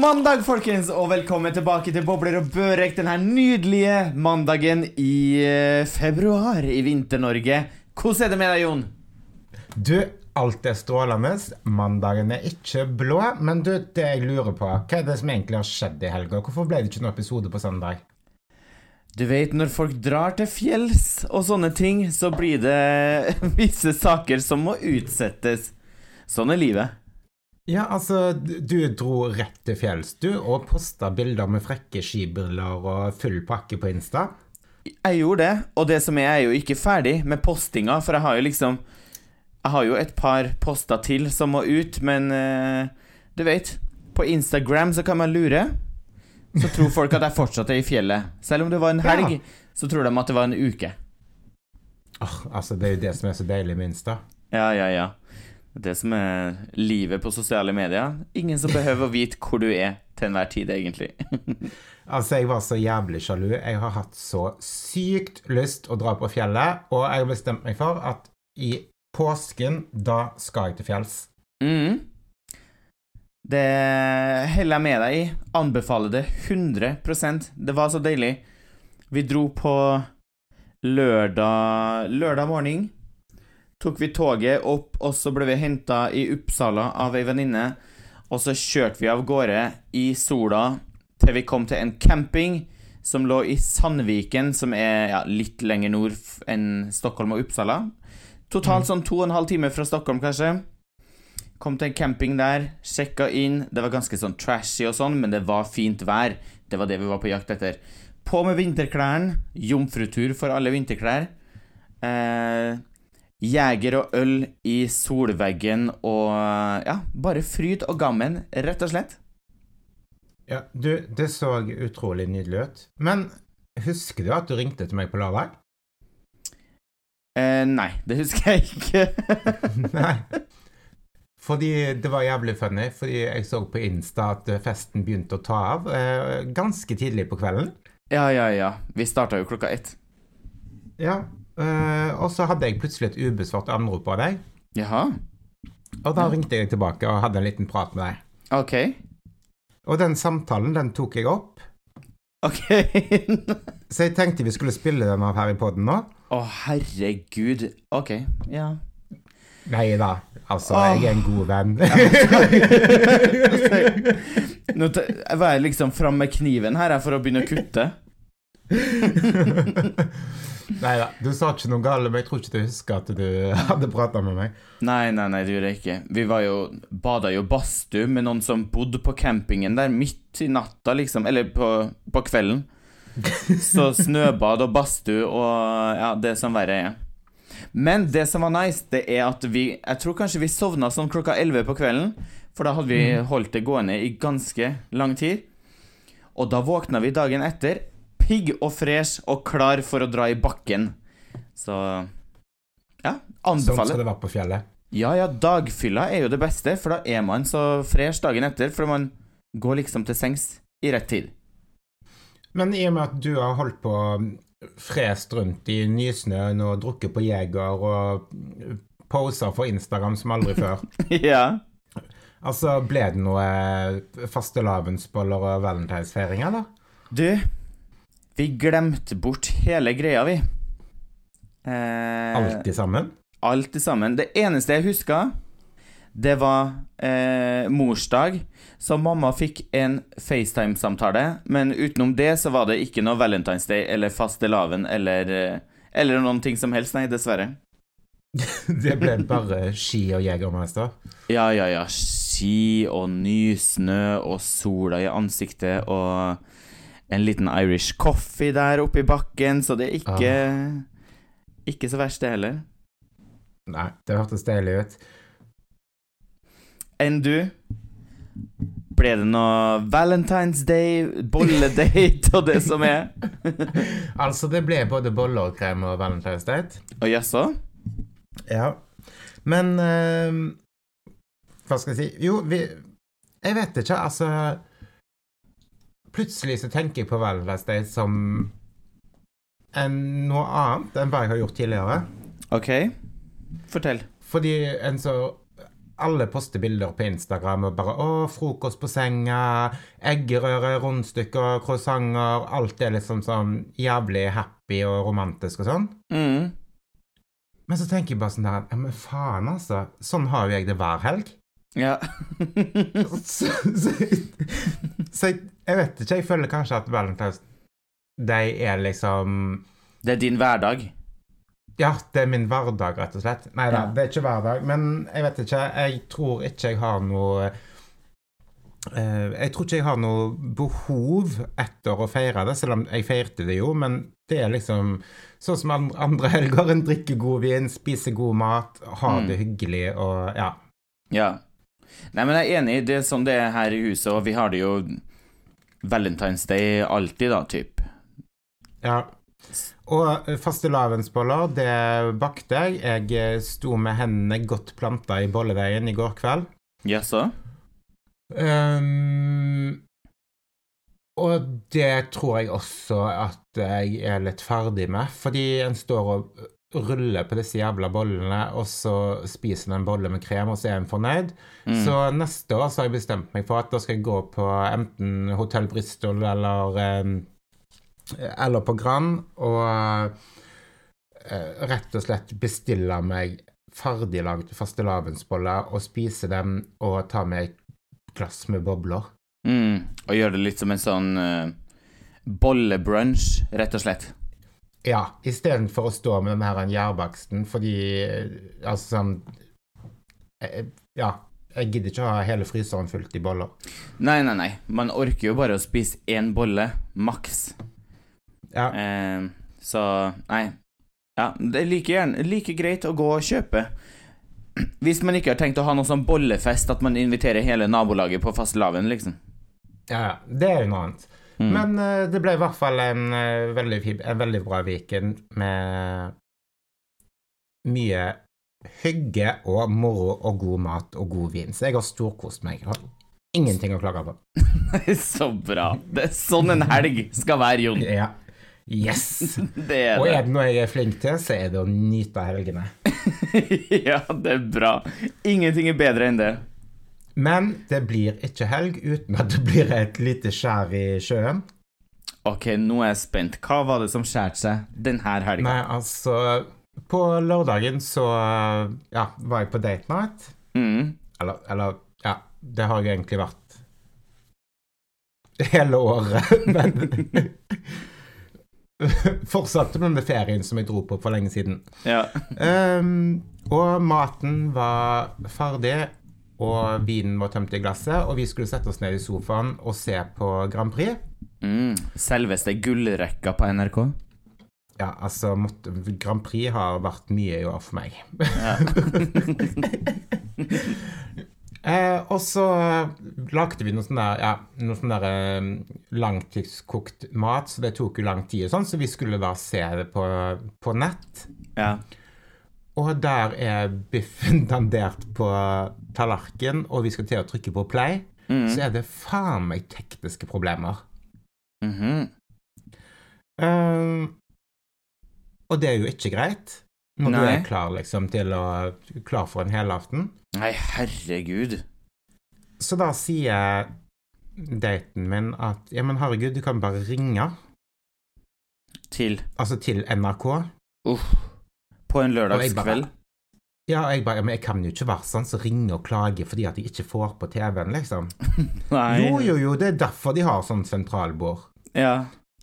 God mandag, folkens, og velkommen tilbake til Bobler og Børek denne nydelige mandagen i eh, februar i Vinter-Norge. Hvordan er det med deg, Jon? Du, alt er strålende. Mandagen er ikke blå. Men du, det jeg lurer på, hva er det som egentlig har skjedd i helga? Hvorfor ble det ikke noen episode på søndag? Du vet, når folk drar til fjells og sånne ting, så blir det visse saker som må utsettes. Sånn er livet. Ja, altså, du dro rett til fjells, du, og posta bilder med frekke skibriller og full pakke på Insta. Jeg gjorde det, og det som er, er jo ikke ferdig med postinga, for jeg har jo liksom Jeg har jo et par poster til som må ut, men uh, du vet På Instagram så kan man lure. Så tror folk at jeg fortsatt er i fjellet. Selv om det var en helg, Ja. så tror de at det var en uke. Åh, altså, det er jo det som er så deilig med Insta. Ja, ja, ja. Det som er livet på sosiale medier. Ingen som behøver å vite hvor du er til enhver tid, egentlig. Altså, jeg var så jævlig sjalu. Jeg har hatt så sykt lyst å dra på fjellet, og jeg har bestemt meg for at i påsken, da skal jeg til fjells. Mm. Det heller jeg med deg i. Anbefaler det 100% Det var så deilig. Vi dro på lørdag Lørdag morgen. Tok vi toget opp, og så ble vi henta i Uppsala av ei venninne. Og så kjørte vi av gårde i sola til vi kom til en camping som lå i Sandviken, som er ja, litt lenger nord enn Stockholm og Uppsala. Totalt sånn to og en halv time fra Stockholm, kanskje. Kom til en camping der, sjekka inn. Det var ganske sånn trashy og sånn, men det var fint vær. Det var det vi var på jakt etter. På med vinterklærne. Jomfrutur for alle vinterklær. Eh, Jeger og øl i solveggen og ja, bare fryd og gammen, rett og slett. Ja, du, det så utrolig nydelig ut. Men husker du at du ringte til meg på lørdag? Eh, nei, det husker jeg ikke. Nei. Fordi det var jævlig funny, fordi jeg så på Insta at festen begynte å ta av eh, ganske tidlig på kvelden. ja, ja, ja. Vi starta jo klokka ett. Ja, eh, og så hadde jeg plutselig et ubesvart anrop av deg. Jaha. Og da ringte jeg tilbake og hadde en liten prat med deg. Ok. Og den samtalen, den tok jeg opp. Ok. Så jeg tenkte vi skulle spille den av her i podden nå. Å, herregud. Ok, ja. Nei da, altså, oh. jeg er en god venn. Nå var jeg liksom framme med kniven her for å begynne å kutte. Nei da, du sa ikke noe galt, men jeg tror ikke du husker at du hadde prata med meg. Nei, nei, nei, det gjorde jeg ikke. Vi var jo bada jo badstue med noen som bodde på campingen der midt i natta, liksom. Eller på, på kvelden. Så snøbad og badstue og ja, det som verre er. Men det som var nice, det er at vi Jeg tror kanskje vi sovna sånn klokka 11 på kvelden. For da hadde vi holdt det gående i ganske lang tid. Og da våkna vi dagen etter pigg og fresh og klar for å dra i bakken. Så ja, anbefaler. Sånn skal det være på fjellet. Ja, ja, dagfylla er jo det beste, for da er man så fresh dagen etter, for man går liksom til sengs i rett tid. Men i og med at du har holdt på frest rundt i nysnøen og drukket på Jeger og poser for Instagram som aldri før, ja. altså ble det noe fastelavnsboller og valentinsfeiring, eller? Du, vi glemte bort hele greia, vi. Eh, i sammen? Alt i sammen. Det eneste jeg huska, det var eh, morsdag, så mamma fikk en FaceTime-samtale, men utenom det så var det ikke noe Valentine's Day eller fastelavn eller, eh, eller noen ting som helst, nei, dessverre. Det ble bare ski og Jegermeister? Ja, ja, ja. Ski og ny snø og sola i ansiktet og en liten Irish coffee der oppe i bakken, så det er ikke Ikke så verst, det heller. Nei, det hørtes deilig ut. Enn du? Ble det noe Valentine's Day, bolledate og det som er? Altså, det ble både boller og krem og Valentine's Date. Og jaså? Ja. Men uh, Hva skal jeg si Jo, vi Jeg vet ikke, altså Plutselig så tenker jeg på Valentine's Day som en, noe annet enn hva jeg har gjort tidligere. Ok. Fortell. Fordi en så alle poster bilder på Instagram og bare 'Å, frokost på senga', eggerøre, rundstykker, croissanter Alt er liksom sånn jævlig happy og romantisk og sånn. Mm. Men så tenker jeg bare sånn der Ja, men faen, altså. Sånn har jo jeg det hver helg. Ja. Så, så, så jeg, jeg vet ikke. Jeg føler kanskje at Valentine's Day er liksom Det er din hverdag. Ja, det er min hverdag, rett og slett. Nei da, Ja. det er ikke hverdag. Men jeg vet ikke. Jeg tror ikke jeg har noe Uh, Jeg tror ikke jeg har noe behov etter å feire det, selv om jeg feirte det jo. Men det er liksom sånn som andre helger. En drikker god vin, spiser god mat, har Mm. det hyggelig og ja. Ja. Nei, men jeg er enig. Det er sånn det er her i huset, og vi har det jo Valentine's Day alltid, da, typ. Ja. Og eh, fastelavnsboller, det bakte jeg. Jeg eh, sto med hendene godt planta i bolledeigen i går kveld. Jaså? Um, og det tror jeg også at jeg er litt ferdig med, fordi en står og ruller på disse jævla bollene, og så spiser den en bolle med krem, og så er en fornøyd. Mm. Så neste år så har jeg bestemt meg for at da skal jeg gå på enten Hotell Bristol eller ehm, eller på Grand, og eh, rett og slett bestille meg ferdiglagd fastelavnsbolle og spise dem og ta med et glass med bobler. Mm. Og gjøre det litt som en sånn uh, bollebrunch, rett og slett. Ja, istedenfor å stå med den her gjærbaksten, fordi eh, altså sånn eh, Ja, jeg gidder ikke å ha hele fryseren fullt i boller. Nei, nei, nei. Man orker jo bare å spise én bolle, maks. Ja, Eh, så nei. Ja, det er like, gjerne, like greit å gå og kjøpe. Hvis man ikke har tenkt å ha noe sånn bollefest, at man inviterer hele nabolaget på fastelavn, liksom. ja, ja, det er jo noe annet. Mm. Men uh, det ble i hvert fall en, uh, veldig, en veldig bra weekend med mye hygge og moro og god mat og god vin. Så jeg har storkost meg. Jeg har ingenting å klage på. Så bra. Det er sånn en helg skal være, Jon. Ja. Yes! Det er Og er det noe jeg er flink til, så er det å nyte helgene. ja, det er bra. Ingenting er bedre enn det. Men det blir ikke helg uten at det blir et lite skjær i sjøen. Ok, nå er jeg spent. Hva var det som skjærte seg denne helga? Nei, altså På lørdagen så ja, var jeg på date night. Mm. Eller, eller ja, det har jeg egentlig vært hele året, men Fortsatte med den ferien som jeg dro på for lenge siden. Ja. Um, og maten var ferdig, og vinen var tømt i glasset, og vi skulle sette oss ned i sofaen og se på Grand Prix. Mm. Selveste gullrekka på NRK. Ja, altså måtte, Grand Prix har vært mye i år for meg. Ja. Eh, og så lagde vi noe sånn der, ja, noe sånn der eh, langtidskokt mat, så det tok jo lang tid og sånn, så vi skulle da se det på, på nett. ja. Og der er biffen dandert på tallerken, og vi skal til å trykke på play, Mm. så er det faen meg tekniske problemer. Mm -hmm. um, og det er jo ikke greit, når du Nei. er klar liksom til å Klar for en helaften. Nei, herregud. Så da sier daten min at ja, men herregud, du kan bare ringe. Til Altså til NRK. Uff. På en lørdagskveld. Ja, og jeg bare Men jeg kan jo ikke være sånn som ringer og klager fordi at jeg ikke får på TV-en, liksom. Nei. Jo, jo, jo, det er derfor de har sånn sentralbord. Ja.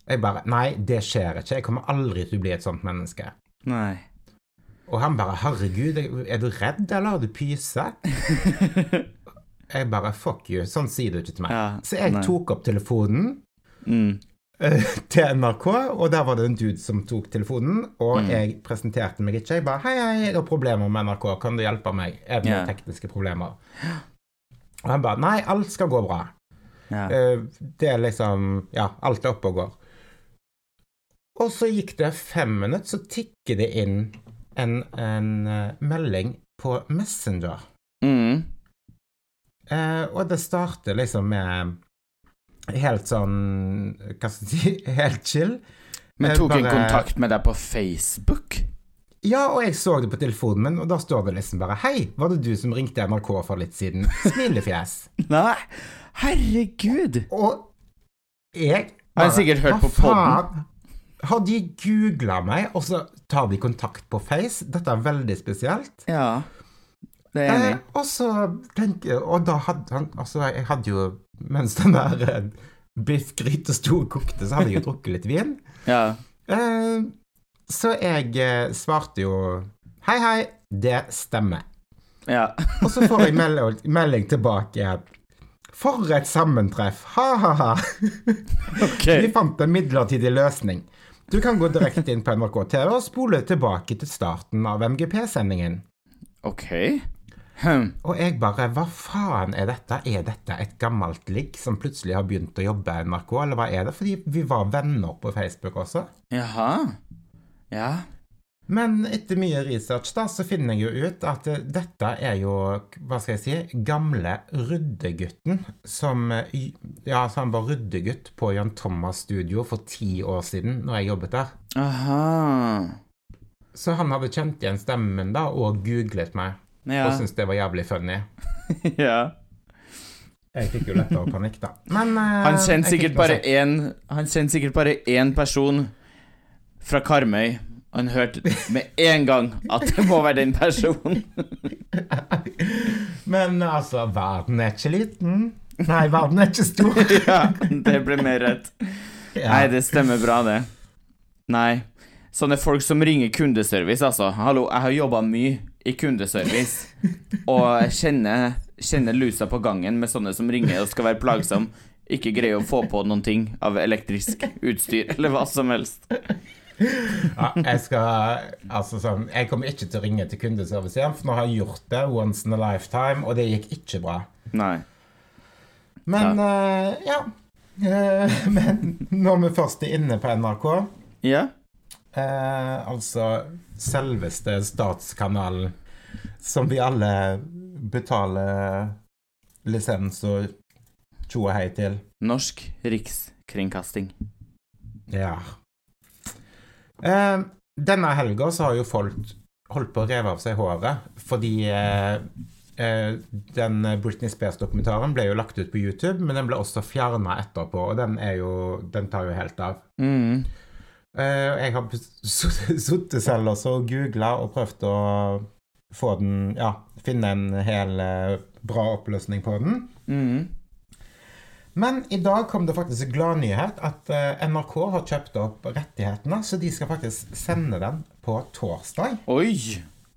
Jeg bare Nei, det skjer ikke. Jeg kommer aldri til å bli et sånt menneske. Nei. Og han bare Herregud, er du redd, eller har du pyse? Jeg bare Fuck you. Sånn sier du ikke til meg. Ja, Så jeg nei. tok opp telefonen Mm. Eh, til NRK, og der var det en dude som tok telefonen, og Mm. jeg presenterte meg ikke. Jeg bare 'Hei, hei, jeg har problemer med NRK. Kan du hjelpe meg?' Er det noen yeah. tekniske problemer? Og han bare 'Nei, alt skal gå bra'. Eh, Det er liksom Ja, alt er oppe og går. Og så gikk det fem minutter, så tikker det inn en, en eh, melding på Messenger. Mm. Eh, og det starter liksom med helt sånn Hva skal jeg si Helt chill. Men Eh, tok en kontakt med deg på Facebook? Ja, og jeg så det på telefonen min, og da står det liksom bare Hei, var det du som ringte NRK for litt siden? Smilefjes. Nei, herregud. Og jeg Jeg har sikkert hørt på podden. Har de googla meg, og så tar de kontakt på Face? Dette er veldig spesielt. Ja, det er enig Eh, og så tenker jeg Og da hadde han Altså, jeg hadde jo Mens den der eh, biffgryta sto og kokte, så hadde jeg jo drukket litt vin. Ja. Eh, så jeg eh, svarte jo Hei, hei, det stemmer. ja. Og så får jeg melding, melding tilbake. For et sammentreff! Ha-ha-ha! Ok. Vi fant en midlertidig løsning. Du kan gå direkte inn på NRK TV og spole tilbake til starten av MGP-sendingen. Ok. Hm. Og jeg bare Hva faen er dette? Er dette et gammelt ligg som plutselig har begynt å jobbe i NRK, eller hva er det? Fordi vi var venner på Facebook også. Jaha. Ja. Men etter mye research da, så finner jeg jo ut at eh, dette er jo, hva skal jeg si, gamle ryddegutten som eh, Ja, så han var ryddegutt på Jan Thomas studio for ti år siden, når jeg jobbet der. Aha. Så han hadde kjent igjen stemmen da, og googlet meg, Ja. og syntes det var jævlig funny. ja. Jeg fikk jo lettere panikk, da. Men uh, Han kjenner sikkert sikkert bare én person fra Karmøy. Han hørte med en gang at det må være den personen. Men altså, verden er ikke liten. Nei, verden er ikke stor. ja, det ble mer rett. Ja. Nei, det stemmer bra, det. Nei. Sånne folk som ringer kundeservice, altså. Hallo, jeg har jobba mye i kundeservice, og kjenner, kjenner lusa på gangen med sånne som ringer og skal være plagsom. Ikke greier å få på noen ting av elektrisk utstyr, eller hva som helst. Ja, jeg skal Altså sånn Jeg kommer ikke til å ringe til kundeservice igjen, for nå har jeg gjort det once in a lifetime, og det gikk ikke bra. Nei. Men eh, ja. Uh, men når vi først er inne på NRK, Ja? Eh, altså selveste statskanalen som vi alle betaler lisens og tjo og hei til. Norsk Rikskringkasting. Ja. Eh, denne helga så har jo folk holdt på å reve av seg håret fordi eh, eh, den Britney Spears-dokumentaren ble jo lagt ut på YouTube, men den ble også fjerna etterpå, og den jo Den tar jo helt av. Mm. Eh, jeg har sittet selv også og googla og prøvd å få den Ja, finne en hel eh, bra oppløsning på den. Mm. Men i dag kom det faktisk en gladnyhet at eh, NRK har kjøpt opp rettighetene, så de skal faktisk sende den på torsdag. Oi!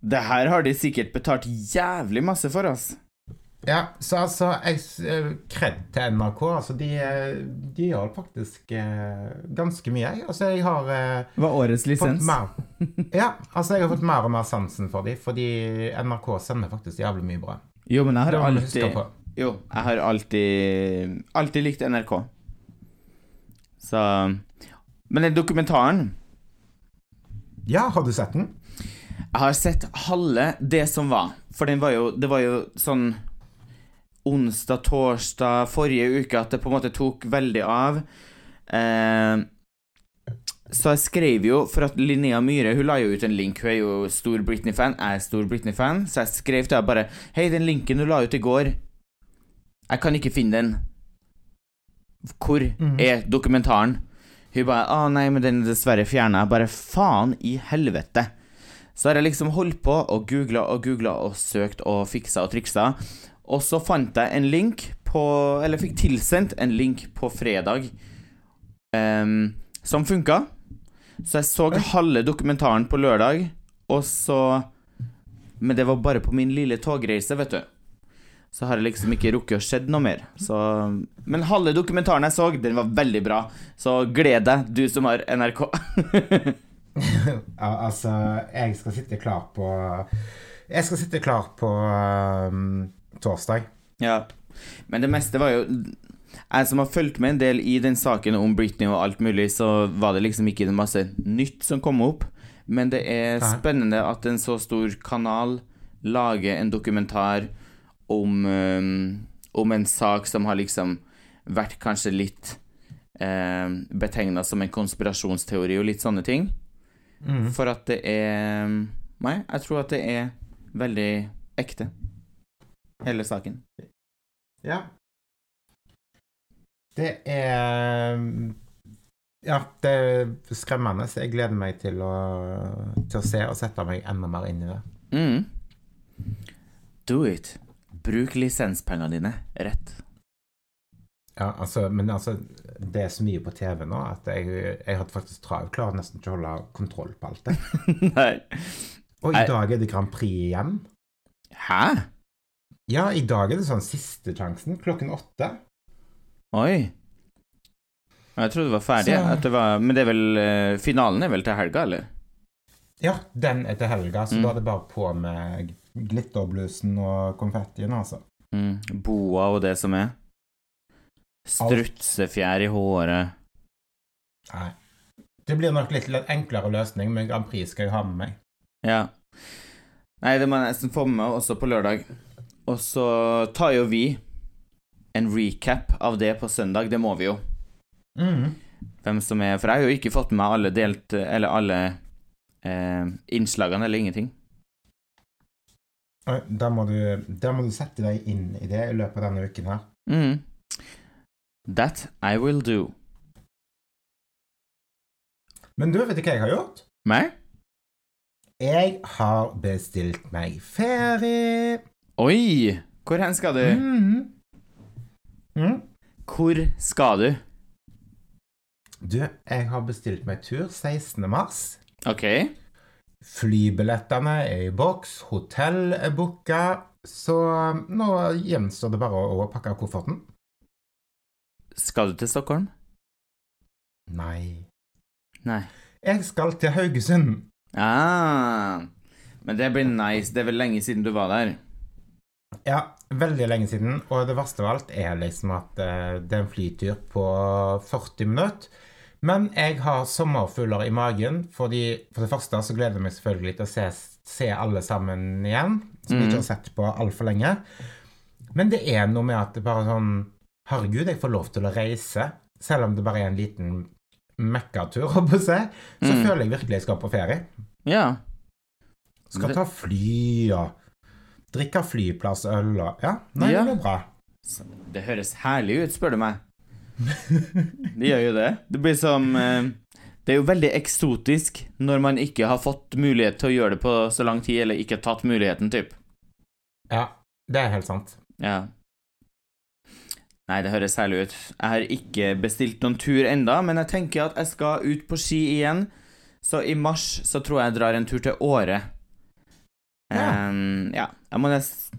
Det her har de sikkert betalt jævlig masse for, ass. Ja, så altså eh, Kred til NRK. Altså, de, eh, de gjør faktisk eh, ganske mye. Altså, jeg har eh, Var årets lisens. mer Ja, altså, jeg har fått mer og mer sansen for dem, fordi NRK sender faktisk jævlig mye bra. Jo, men jeg har alltid. Jo, jeg har alltid Alltid likt NRK. Så Men den dokumentaren Ja, har du sett den? Jeg har sett halve det som var. For den var jo Det var jo sånn onsdag, torsdag, forrige uke at det på en måte tok veldig av. Eh, så jeg skrev jo For at Linnea Myhre Hun la jo ut en link. Hun er jo stor Britney-fan. Jeg er stor Britney-fan. Så jeg skrev til henne bare Hei, den linken du la ut i går Jeg kan ikke finne den. Hvor Mhm. er dokumentaren? Hun bare Å nei, men den er dessverre fjerna. Bare Faen i helvete. Så har jeg liksom holdt på og googla og googla og søkt og fiksa og triksa. Og så fant jeg en link på Eller fikk tilsendt en link på fredag um, som funka. Så jeg så halve dokumentaren på lørdag, og så Men det var bare på min lille togreise, vet du. Så har jeg liksom ikke rukket å sett noe mer. Så Men halve dokumentaren jeg så, den var veldig bra. Så gled deg, du som har NRK. Ja, altså, jeg skal sitte klar på Jeg skal sitte klar på um, torsdag. Ja, men det meste var jo Jeg som har fulgt med en del i den saken om Britney og alt mulig, så var det liksom ikke masse nytt som kom opp. Men det er spennende at en så stor kanal lager en dokumentar om, um, om en sak som har liksom vært kanskje litt eh, betegna som en konspirasjonsteori og litt sånne ting. Mm. For at det er Nei, jeg tror at det er veldig ekte. Hele saken. Ja. Det er Ja, det er skremmende. så Jeg gleder meg til å, til å se og sette meg enda mer inn i det. Mm. Do it. Bruk lisenspengene dine rett. Ja, altså, men altså, det er så mye på TV nå at jeg, jeg hadde faktisk trav. Klarer nesten ikke å holde kontroll på alt det. Nei. Og i dag er det Grand Prix igjen. Hæ? Ja, i dag er det sånn siste sjansen, klokken åtte. Oi. Jeg trodde det var ferdig. Så- det var, men det er vel eh, Finalen er vel til helga, eller? Ja, den er til helga, så Mm. da er det bare på med glitterblusen og konfettien, altså. Mm. Boa og det som er. Strutsefjær i håret. Nei. Det blir nok litt enklere løsning, men Grand Prix skal jeg ha med meg. Ja. Nei, det må jeg nesten få med meg også på lørdag. Og så tar jo vi en recap av det på søndag. Det må vi jo. Mm. Hvem som er For jeg har jo ikke fått med meg alle delt Eller alle eh, innslagene eller ingenting. Da må, du, da må du sette deg inn i det i løpet av denne uken her. Mm. That I will do. Men du, vet du hva jeg har gjort? Meg? Jeg har bestilt meg ferie. Oi! Hvor hen skal du? Mm. Mm. Hvor skal du? Du, jeg har bestilt meg tur 16. mars. OK. Flybillettene er i boks, hotell er booka, så nå gjenstår det bare å, å pakke kofferten. Skal du til Stockholm? Nei. Nei. Jeg skal til Haugesund. Ah. Men det blir nice. Det er vel lenge siden du var der. Ja, veldig lenge siden, og det verste av alt er liksom at eh, det er en flytur på 40 minutter. Men jeg har sommerfugler i magen, fordi for det første så gleder jeg meg selvfølgelig til å se, se alle sammen igjen, som jeg ikke har sett på altfor lenge. Men det er noe med at det bare sånn Herregud, jeg får lov til å reise, selv om det bare er en liten mekkatur, holdt på å si. Så mm. føler jeg virkelig jeg skal på ferie. Ja. Skal ta fly og drikke flyplassøl og Ja, nei, Ja. det blir bra. Det høres herlig ut, spør du meg. Det gjør jo det. Det blir som eh, Det er jo veldig eksotisk når man ikke har fått mulighet til å gjøre det på så lang tid, eller ikke tatt muligheten, typ. Ja, det er helt sant. Ja. Nei, det høres herlig ut. Jeg har ikke bestilt noen tur enda, men jeg tenker at jeg skal ut på ski igjen. Så i mars så tror jeg jeg drar en tur til Åre. Ja. Um, ja. Jeg nest...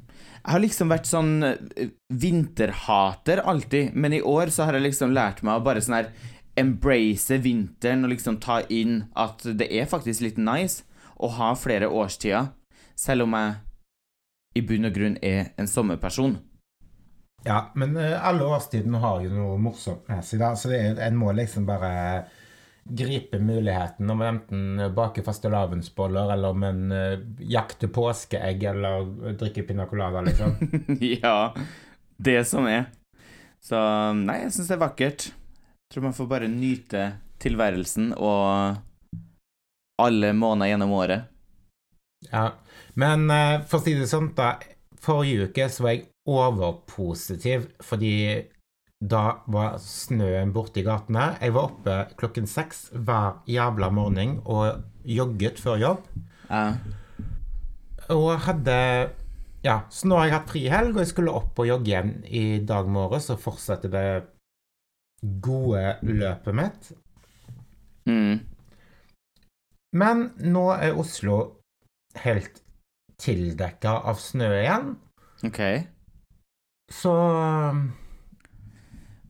Jeg har liksom vært sånn eh, vinterhater alltid, men i år så har jeg liksom lært meg å bare sånn her embrace vinteren og liksom ta inn at det er faktisk litt nice å ha flere årstider, selv om jeg i bunn og grunn er en sommerperson. Ja, men eh, alle årstidene har jo noe morsomt med seg, da, så det er, en må liksom bare gripe muligheten om enten bake fastelavnsboller, eller om en uh, jakter påskeegg, eller drikke pina colada, liksom. ja, det som er. Så nei, jeg syns det er vakkert. Jeg tror man får bare nyte tilværelsen og alle måneder gjennom året. Ja, men eh, for å si det sånn, da. Forrige uke så var jeg overpositiv, fordi da var snøen borte i gatene. Jeg var oppe klokken seks hver jævla morgen og jogget før jobb. Ja. Og hadde Ja, så nå har jeg hatt frihelg, og jeg skulle opp og jogge igjen i dag morges og fortsette det gode løpet mitt. Mm. Men nå er Oslo helt tildekka av snø igjen, OK. så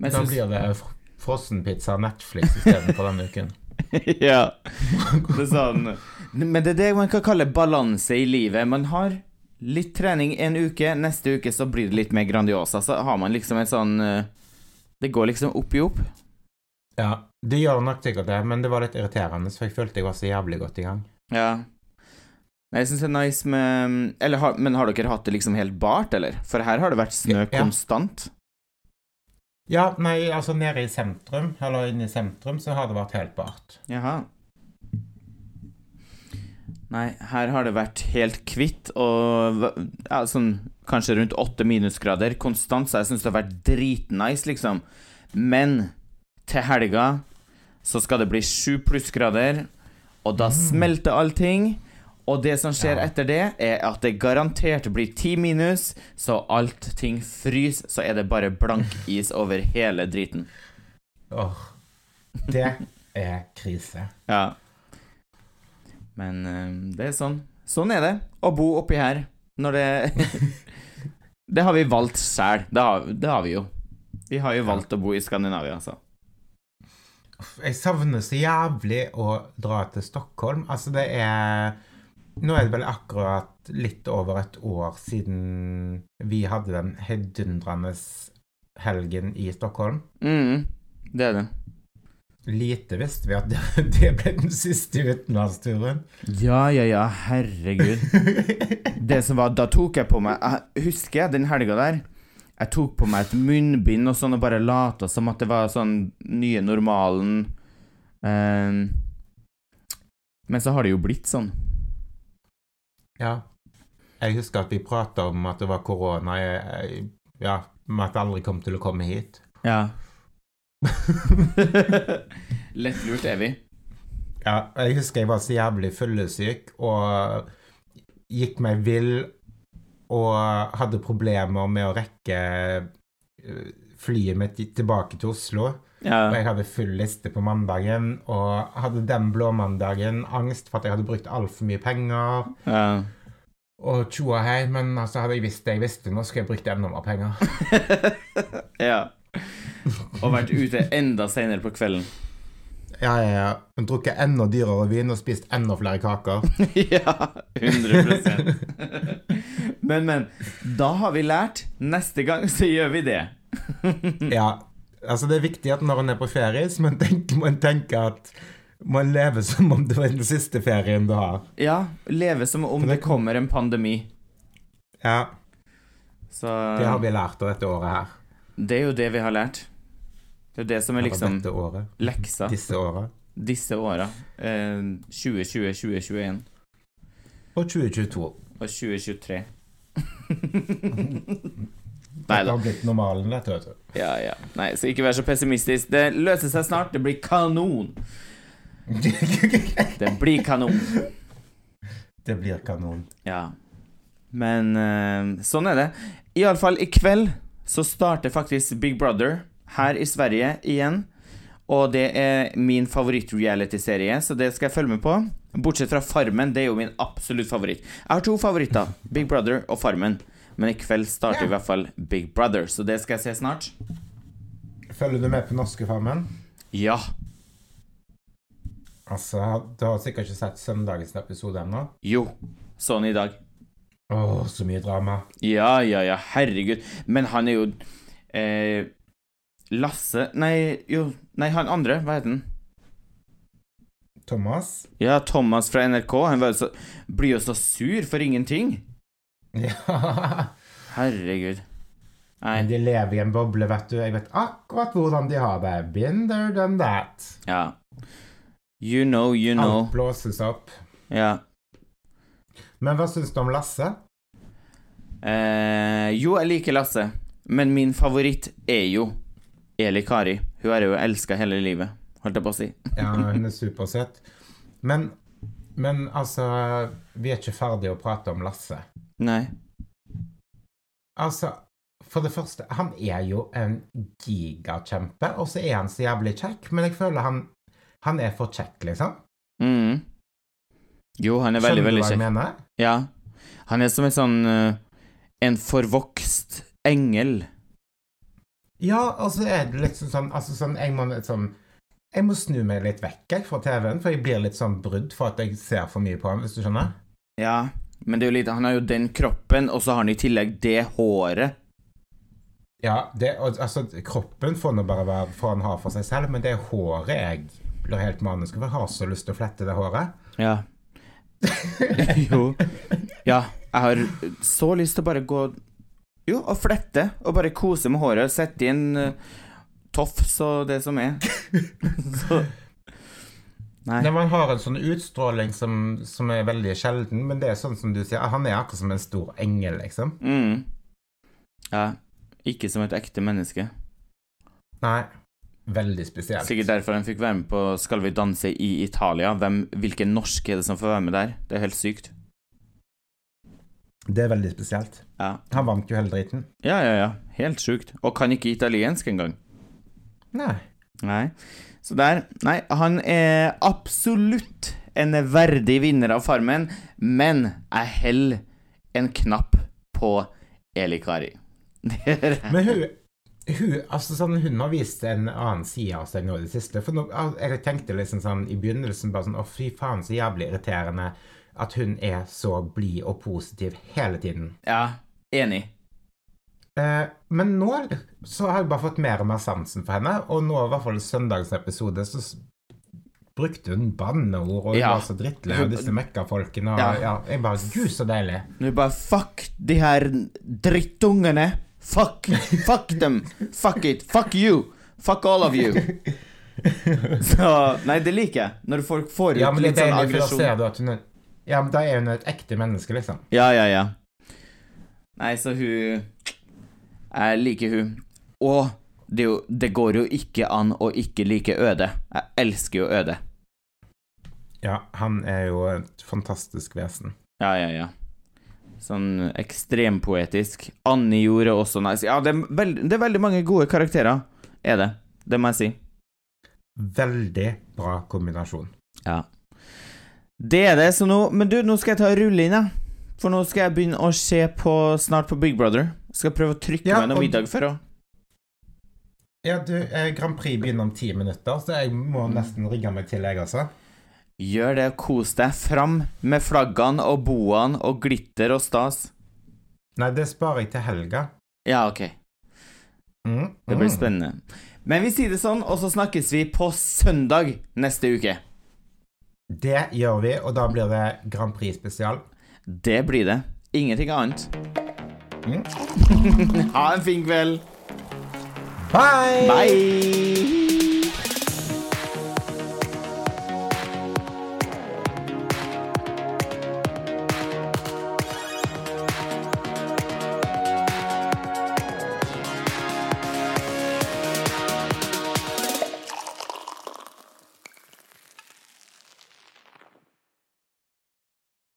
Men da blir det fr- frossenpizza Netflix istedenfor denne uken. Ja. Det er sånn Men det er det man kan kalle balanse i livet. Man har litt trening en uke, neste uke så blir det litt mer Grandiosa. Så har man liksom en sånn eh, Det går liksom opp i opp. Ja, det gjør nok sikkert det, men det var litt irriterende, for jeg følte jeg var så jævlig godt i gang. Ja. Jeg syns det er nice med Eller har, Men har dere hatt det liksom helt bart, eller? For her har det vært snø Ja. konstant. Ja, nei, altså nede i sentrum, eller inne i sentrum, så har det vært helt bart. Jaha. Nei, her har det vært helt hvitt og ja, sånn kanskje rundt åtte minusgrader konstant, så jeg syns det har vært dritnice, liksom. Men til helga så skal det bli sju plussgrader, og da smelter allting. Og det som skjer Ja. etter det, er at det garantert blir ti minus, så alt ting fryser, så er det bare blank is over hele driten. Åh, det er krise. Ja. Men eh, det er sånn. Sånn er det å bo oppi her når det Det har vi valgt sjæl. Det, det har vi jo. Vi har jo valgt å bo i Skandinavia, altså. Jeg savner så jævlig å dra til Stockholm. Altså, det er Nå er det vel akkurat litt over et år siden vi hadde den heidundrende helgen i Stockholm. Mm, det er det. Lite visste vi at det, det ble den siste utenlandsturen. Ja, ja, ja, herregud. Det som var Da tok jeg på meg Jeg husker den helga der. Jeg tok på meg et munnbind og sånn og bare lata som at det var sånn nye normalen. Eh, men så har det jo blitt sånn. Ja. Jeg husker at vi prata om at det var korona. Jeg- jeg- Ja, med at det aldri kom til å komme hit. Ja. Lettlurt er vi. Ja, jeg husker jeg var så jævlig fyllesyk og gikk meg vill og hadde problemer med å rekke eh, flyet mitt tilbake til Oslo. Og jeg hadde full liste på mandagen og hadde den blåmandagen angst for at jeg hadde brukt altfor mye penger. ja. Og tjoa hei, men altså hadde jeg visst det jeg visste, nå skulle jeg brukt enda mer penger. ja. Og vært ute enda seinere på kvelden. Ja, ja, ja. Og Drukket enda dyrere vin og spist enda flere kaker. ja, 100% Men, men. Da har vi lært. Neste gang så gjør vi det. Ja, altså det er viktig at når en er på ferie, så må tenker, tenke, tenker at man lever som om det var den siste ferien du har. Ja, leve som om det det kommer en pandemi. Ja, Så det har vi lært av dette året her. det er jo det vi har lært. Det er jo det som er liksom dette året. leksa Disse åra. disse åra. Eh, 2020, 2021 Og 2022. og 2023. Nei da. blitt normalen, dette, vet du. Ja, ja. Nei, så ikke vær så pessimistisk. Det løser seg snart. Det blir kanon. Det blir kanon. det blir kanon. Ja. Men uh, sånn er det. Iallfall i kveld så starter faktisk Big Brother her i Sverige igjen. Og det er min favoritt-reality-serie, så det skal jeg følge med på. Bortsett fra Farmen, det er jo min absolutt favoritt. Jeg har to favoritter, Big Brother og Farmen. Men i kveld starter Ja. i hvert fall Big Brother, så det skal jeg se snart. Følger du med på norske Farmen? Ja. Altså, du har sikkert ikke sett søndagens episode ennå? Jo. Sånn i dag. Å, så mye drama. Ja, ja, ja, herregud. Men han er jo eh, Lasse Nei, jo Nei, han andre, hva heter han? Thomas? Ja, Thomas fra NRK. Han så, blir jo så sur for ingenting. Ja. Herregud. Nei. Men de lever i en boble, vet du. Jeg vet akkurat hvordan de har det. There, done that. Ja. You know, you know. Alt blåses opp. Ja. Men hva syns du om Lasse? Eh, jo, jeg liker Lasse, men min favoritt er jo Eli Kari. Hun har jeg jo elska hele livet, holdt jeg på å si. Ja, hun er supersøt. Men, men altså Vi er ikke ferdige å prate om Lasse. Nei. Altså, for det første, han er jo en gigakjempe, og så er han så jævlig kjekk, men jeg føler han, han er for kjekk, liksom. Mm. Jo, han er veldig, Skjønner du hva jeg kjekk. mener? Ja. Han er som en sånn eh, En forvokst engel. Ja, og så er det liksom sånn Altså sånn Jeg må sånn, Jeg må snu meg litt vekk jeg, fra TV-en, for jeg blir litt sånn brudd for at jeg ser for mye på han, hvis du skjønner? Ja, men det er jo litt Han har jo den kroppen, og så har han i tillegg det håret. Ja, det, altså kroppen får nå bare være for han har for seg selv, men det er håret jeg blir helt manisk over. Jeg har så lyst til å flette det håret. Ja. jo. Ja, jeg har så lyst til å bare gå Jo, og flette, og bare kose med håret. Sette inn uh, tofs og det som er. så Nei. Nei, Man har en sånn utstråling som, som er veldig sjelden, men det er sånn som du sier, han er akkurat som en stor engel, liksom. Mm. Ja. Ikke som et ekte menneske. Nei. Veldig spesielt. Sikkert derfor han fikk være med på Skal vi danse i Italia. Hvem, hvilken norske er det som får være med der? Det er helt sykt. Det er veldig spesielt. Ja, Han vant jo hele driten. ja, ja. ja. Helt sjukt. Og kan ikke italiensk engang. Nei. Nei. Så der Nei, han er absolutt en verdig vinner av Farmen, men jeg holder en knapp på Eli Kari. Men hun, hun, altså sånn, hun har vist en annen side av seg nå i det siste. For nå, jeg tenkte liksom sånn i begynnelsen bare sånn Å, fy faen, så jævlig irriterende at hun er så blid og positiv hele tiden. ja, enig. Eh, men nå så har jeg bare fått mer og mer sansen for henne, og nå, i hvert fall søndagens episode, så brukte hun banneord, og hun Ja. var så drittlei av disse mekkafolkene. og Ja. ja. jeg bare Gud, så deilig. Det bare fuck de her drittungene. Fuck. Fuck dem. Fuck it. Fuck you. Fuck all of you. Så Nei, det liker jeg. Når folk får ut Ja, litt sånn aggresjon. hun Ja, men da er hun et ekte menneske, liksom. Ja, ja, ja. Nei, så hun Jeg liker hun. Og det, jo, det går jo ikke an å ikke like Øde. Jeg elsker jo Øde. Ja, han er jo et fantastisk vesen. Ja, ja, ja. Sånn ekstrempoetisk. Annie gjorde også nice. Ja, det er, veld, det er veldig mange gode karakterer, er det. Det må jeg si. Veldig bra kombinasjon. Ja. Det er det, så nå Men du, nå skal jeg ta og rulle inn, jeg. For nå skal jeg begynne å se på snart på Big Brother. Skal prøve å trykke Ja, meg noe middag før òg. Ja, du, Grand Prix begynner om ti minutter, så jeg må nesten rigge meg til, jeg også. Gjør det, kos deg. Fram med flaggene og boene og glitter og stas. Nei, det sparer jeg til helga. Ja, ok. Mm, Det blir mm. spennende. Men vi sier det sånn, og så snakkes vi på søndag neste uke. Det gjør vi, og da blir det Grand Prix spesial. Det blir det. Ingenting annet. Mm. Ha en fin kveld. Bye! Bye!